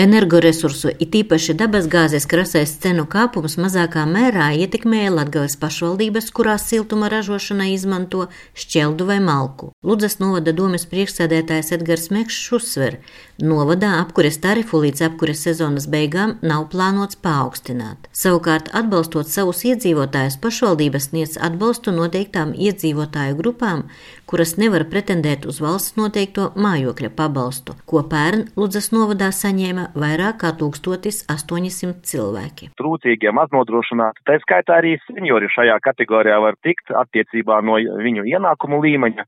Energoresursu, it īpaši dabasgāzes krasais cenu kāpums mazākā mērā ietekmēja Latgales pašvaldības, kurās siltuma ražošanai izmanto šķeldu vai malku. Ludzas novada domas priekšsēdētājs Edgars Mekšs uzsver, novadā apkures tarifu līdz apkures sezonas beigām nav plānots paaugstināt. Savukārt, atbalstot savus iedzīvotājus, pašvaldības sniedz atbalstu noteiktām iedzīvotāju grupām, kuras nevar pretendēt uz valsts noteikto mājokļa pabalstu, ko pērn Ludzas novadā saņēma vairāk kā 1800 cilvēki. Trūcīgie maznodrošināti, tā skaitā arī seniori šajā kategorijā var tikt attiecībā no viņu ienākumu līmeņa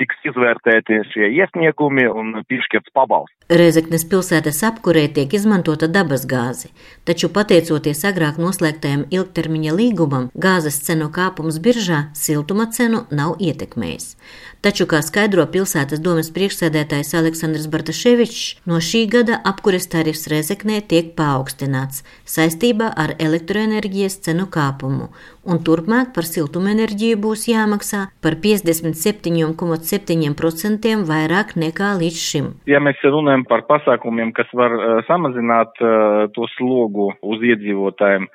tiks izvērtēti šie iesniegumi un piešķirts pabalsts. Rezeknes pilsētas apkurē tiek izmantota dabasgāze, taču pateicoties agrāk noslēgtajam ilgtermiņa līgumam, gāzes cenu kāpums biržā siltuma cenu nav ietekmējis. Taču, kā skaidro pilsētas domas priekšsēdētājs Aleksandrs Bartaševičs, no šī gada apkures tarifs Rezeknē tiek paaugstināts saistībā ar elektroenerģijas cenu kāpumu, un turpmāk par siltumenerģiju būs jāmaksā par 57,7 7% vairāk nekā līdz šim. Ja mēs runājam par pasākumiem, kas var uh, samazināt uh, to slogu uz iedzīvotājiem,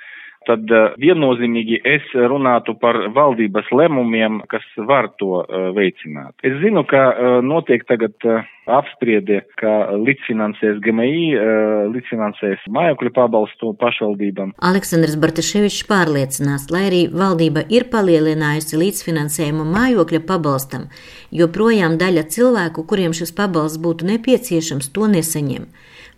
tad uh, viennozīmīgi es runātu par valdības lemumiem, kas var to uh, veicināt. Es zinu, ka uh, notiek tagad apspriede, ka līdzfinansēs GMI, līdzfinansēs mājokļu pabalstu pašvaldībām. Aleksandrs Bartaševičs pārliecinās, lai arī valdība ir palielinājusi līdzfinansējumu mājokļa pabalstam, joprojām daļa cilvēku, kuriem šis pabalsts būtu nepieciešams, to nesaņem.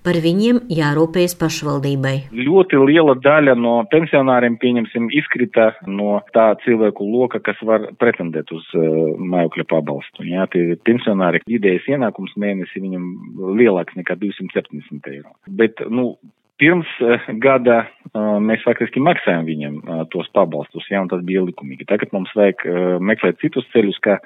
Par viņiem jārūpējas pašvaldībai. Ļoti liela daļa no pensionāriem, pieņemsim, izkrita no tā cilvēku loka, kas var pretendēt uz uh, mājokļa pabalstu. Jā, tie pensionāri vidējais ienākums mēnesi viņam lielāks nekā 270 eiro. Bet, nu, pirms uh, gada uh, mēs faktiski maksājam uh, tos pabalstus, jā, un tas bija likumīgi. Tagad mums vajag meklēt citus ceļus, kā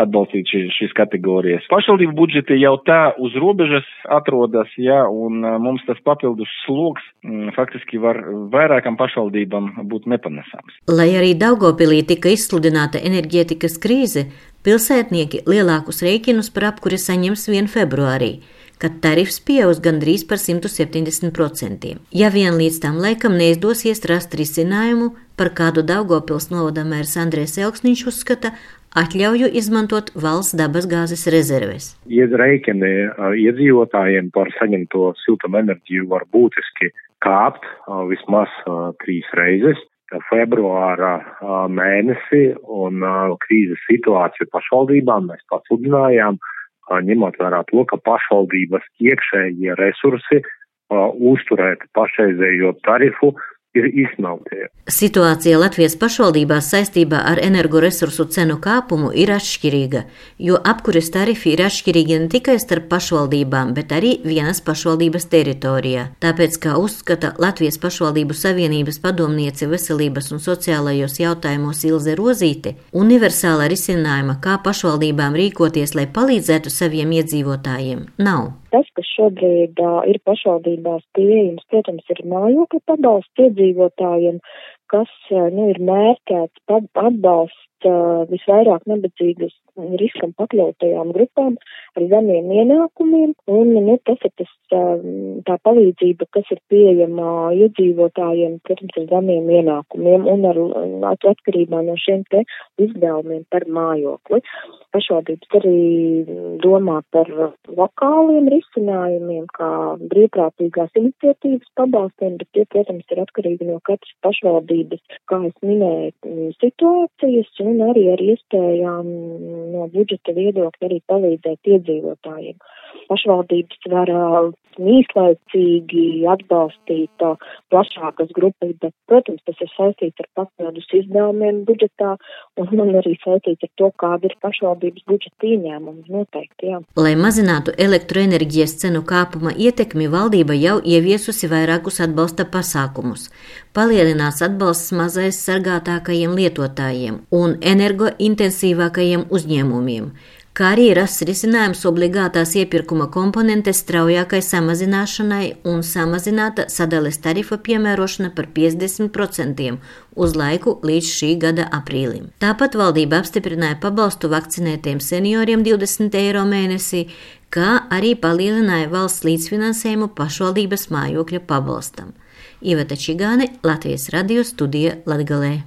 atbalstīt šī, šīs kategorijas. Pašvaldību budžeti jau tā uz robežas atrodas, jā, un mums tas papildus sloks m, faktiski var vairākam pašvaldībām būt nepanesams. Lai arī Daugopilī tika izsludināta enerģētikas krīze, pilsētnieki lielākus rēķinus par apkuri saņems vien februārī kad tarifs pieaugs gandrīz par 170%. Ja vien līdz tam laikam neizdosies rast risinājumu, par kādu Daugopils novada mērs Andrēs Elksniņš uzskata, atļauju izmantot valsts dabasgāzes rezerves. Iedraikini iedzīvotājiem par saņemto siltumenerģiju var būtiski kāpt vismaz trīs reizes februāra mēnesi un krīzes situāciju pašvaldībām mēs pasludinājām, ņemot vērā to, ka pašvaldības iekšējie resursi uzturēt pašreizējo tarifu ir izsmeltie. Situācija Latvijas pašvaldībās saistībā ar energoresursu cenu kāpumu ir atšķirīga, jo apkures tarifi ir atšķirīgi ne tikai starp pašvaldībām, bet arī vienas pašvaldības teritorijā. Tāpēc, kā uzskata Latvijas pašvaldību savienības padomniece veselības un sociālajos jautājumos Ilze Rozīte, universāla risinājuma, kā pašvaldībām rīkoties, lai palīdzētu saviem iedzīvotājiem, nav. Tas, šobrīd uh, ir pašvaldībās pieejams, protams, ir mājokļu pabalsts iedzīvotājiem, kas uh, nu, ir mērķēts atbalsts uh, visvairāk nabadzīgas riskam pakļautajām grupām ar zemiem ienākumiem, un nu, tas ir tas, tā palīdzība, kas ir pieejama iedzīvotājiem, protams, ar zemiem ienākumiem un ar atkarībā no šiem te izdevumiem par mājokli. Pašvaldības arī domā par lokāliem risinājumiem, kā brīvprātīgās iniciatīvas pabalstiem, bet tie, protams, ir atkarīgi no katras pašvaldības, kā es minēju, situācijas un arī ar iespējām no budžeta viedokļa arī palīdzēt iedzīvotājiem. Pašvaldības var īslaicīgi atbalstīt plašākas grupas, bet, protams, tas ir saistīts ar papildus izdevumiem budžetā un, un arī saistīts ar to, kāda ir pašvaldības budžeta ieņēmuma noteikti. Jā. Lai mazinātu elektroenerģijas cenu kāpuma ietekmi, valdība jau ieviesusi vairākus atbalsta pasākumus. Palielināts atbalsts mazais sargātākajiem lietotājiem un energointensīvākajiem uzņēmumiem kā arī rasts risinājums obligātās iepirkuma komponentes straujākai samazināšanai un samazināta sadales tarifa piemērošana par 50% uz laiku līdz šī gada aprīlim. Tāpat valdība apstiprināja pabalstu vakcinētiem senioriem 20 eiro mēnesī, kā arī palielināja valsts līdzfinansējumu pašvaldības mājokļa pabalstam. Iveta Čigāne, Latvijas radio studija Latgalē.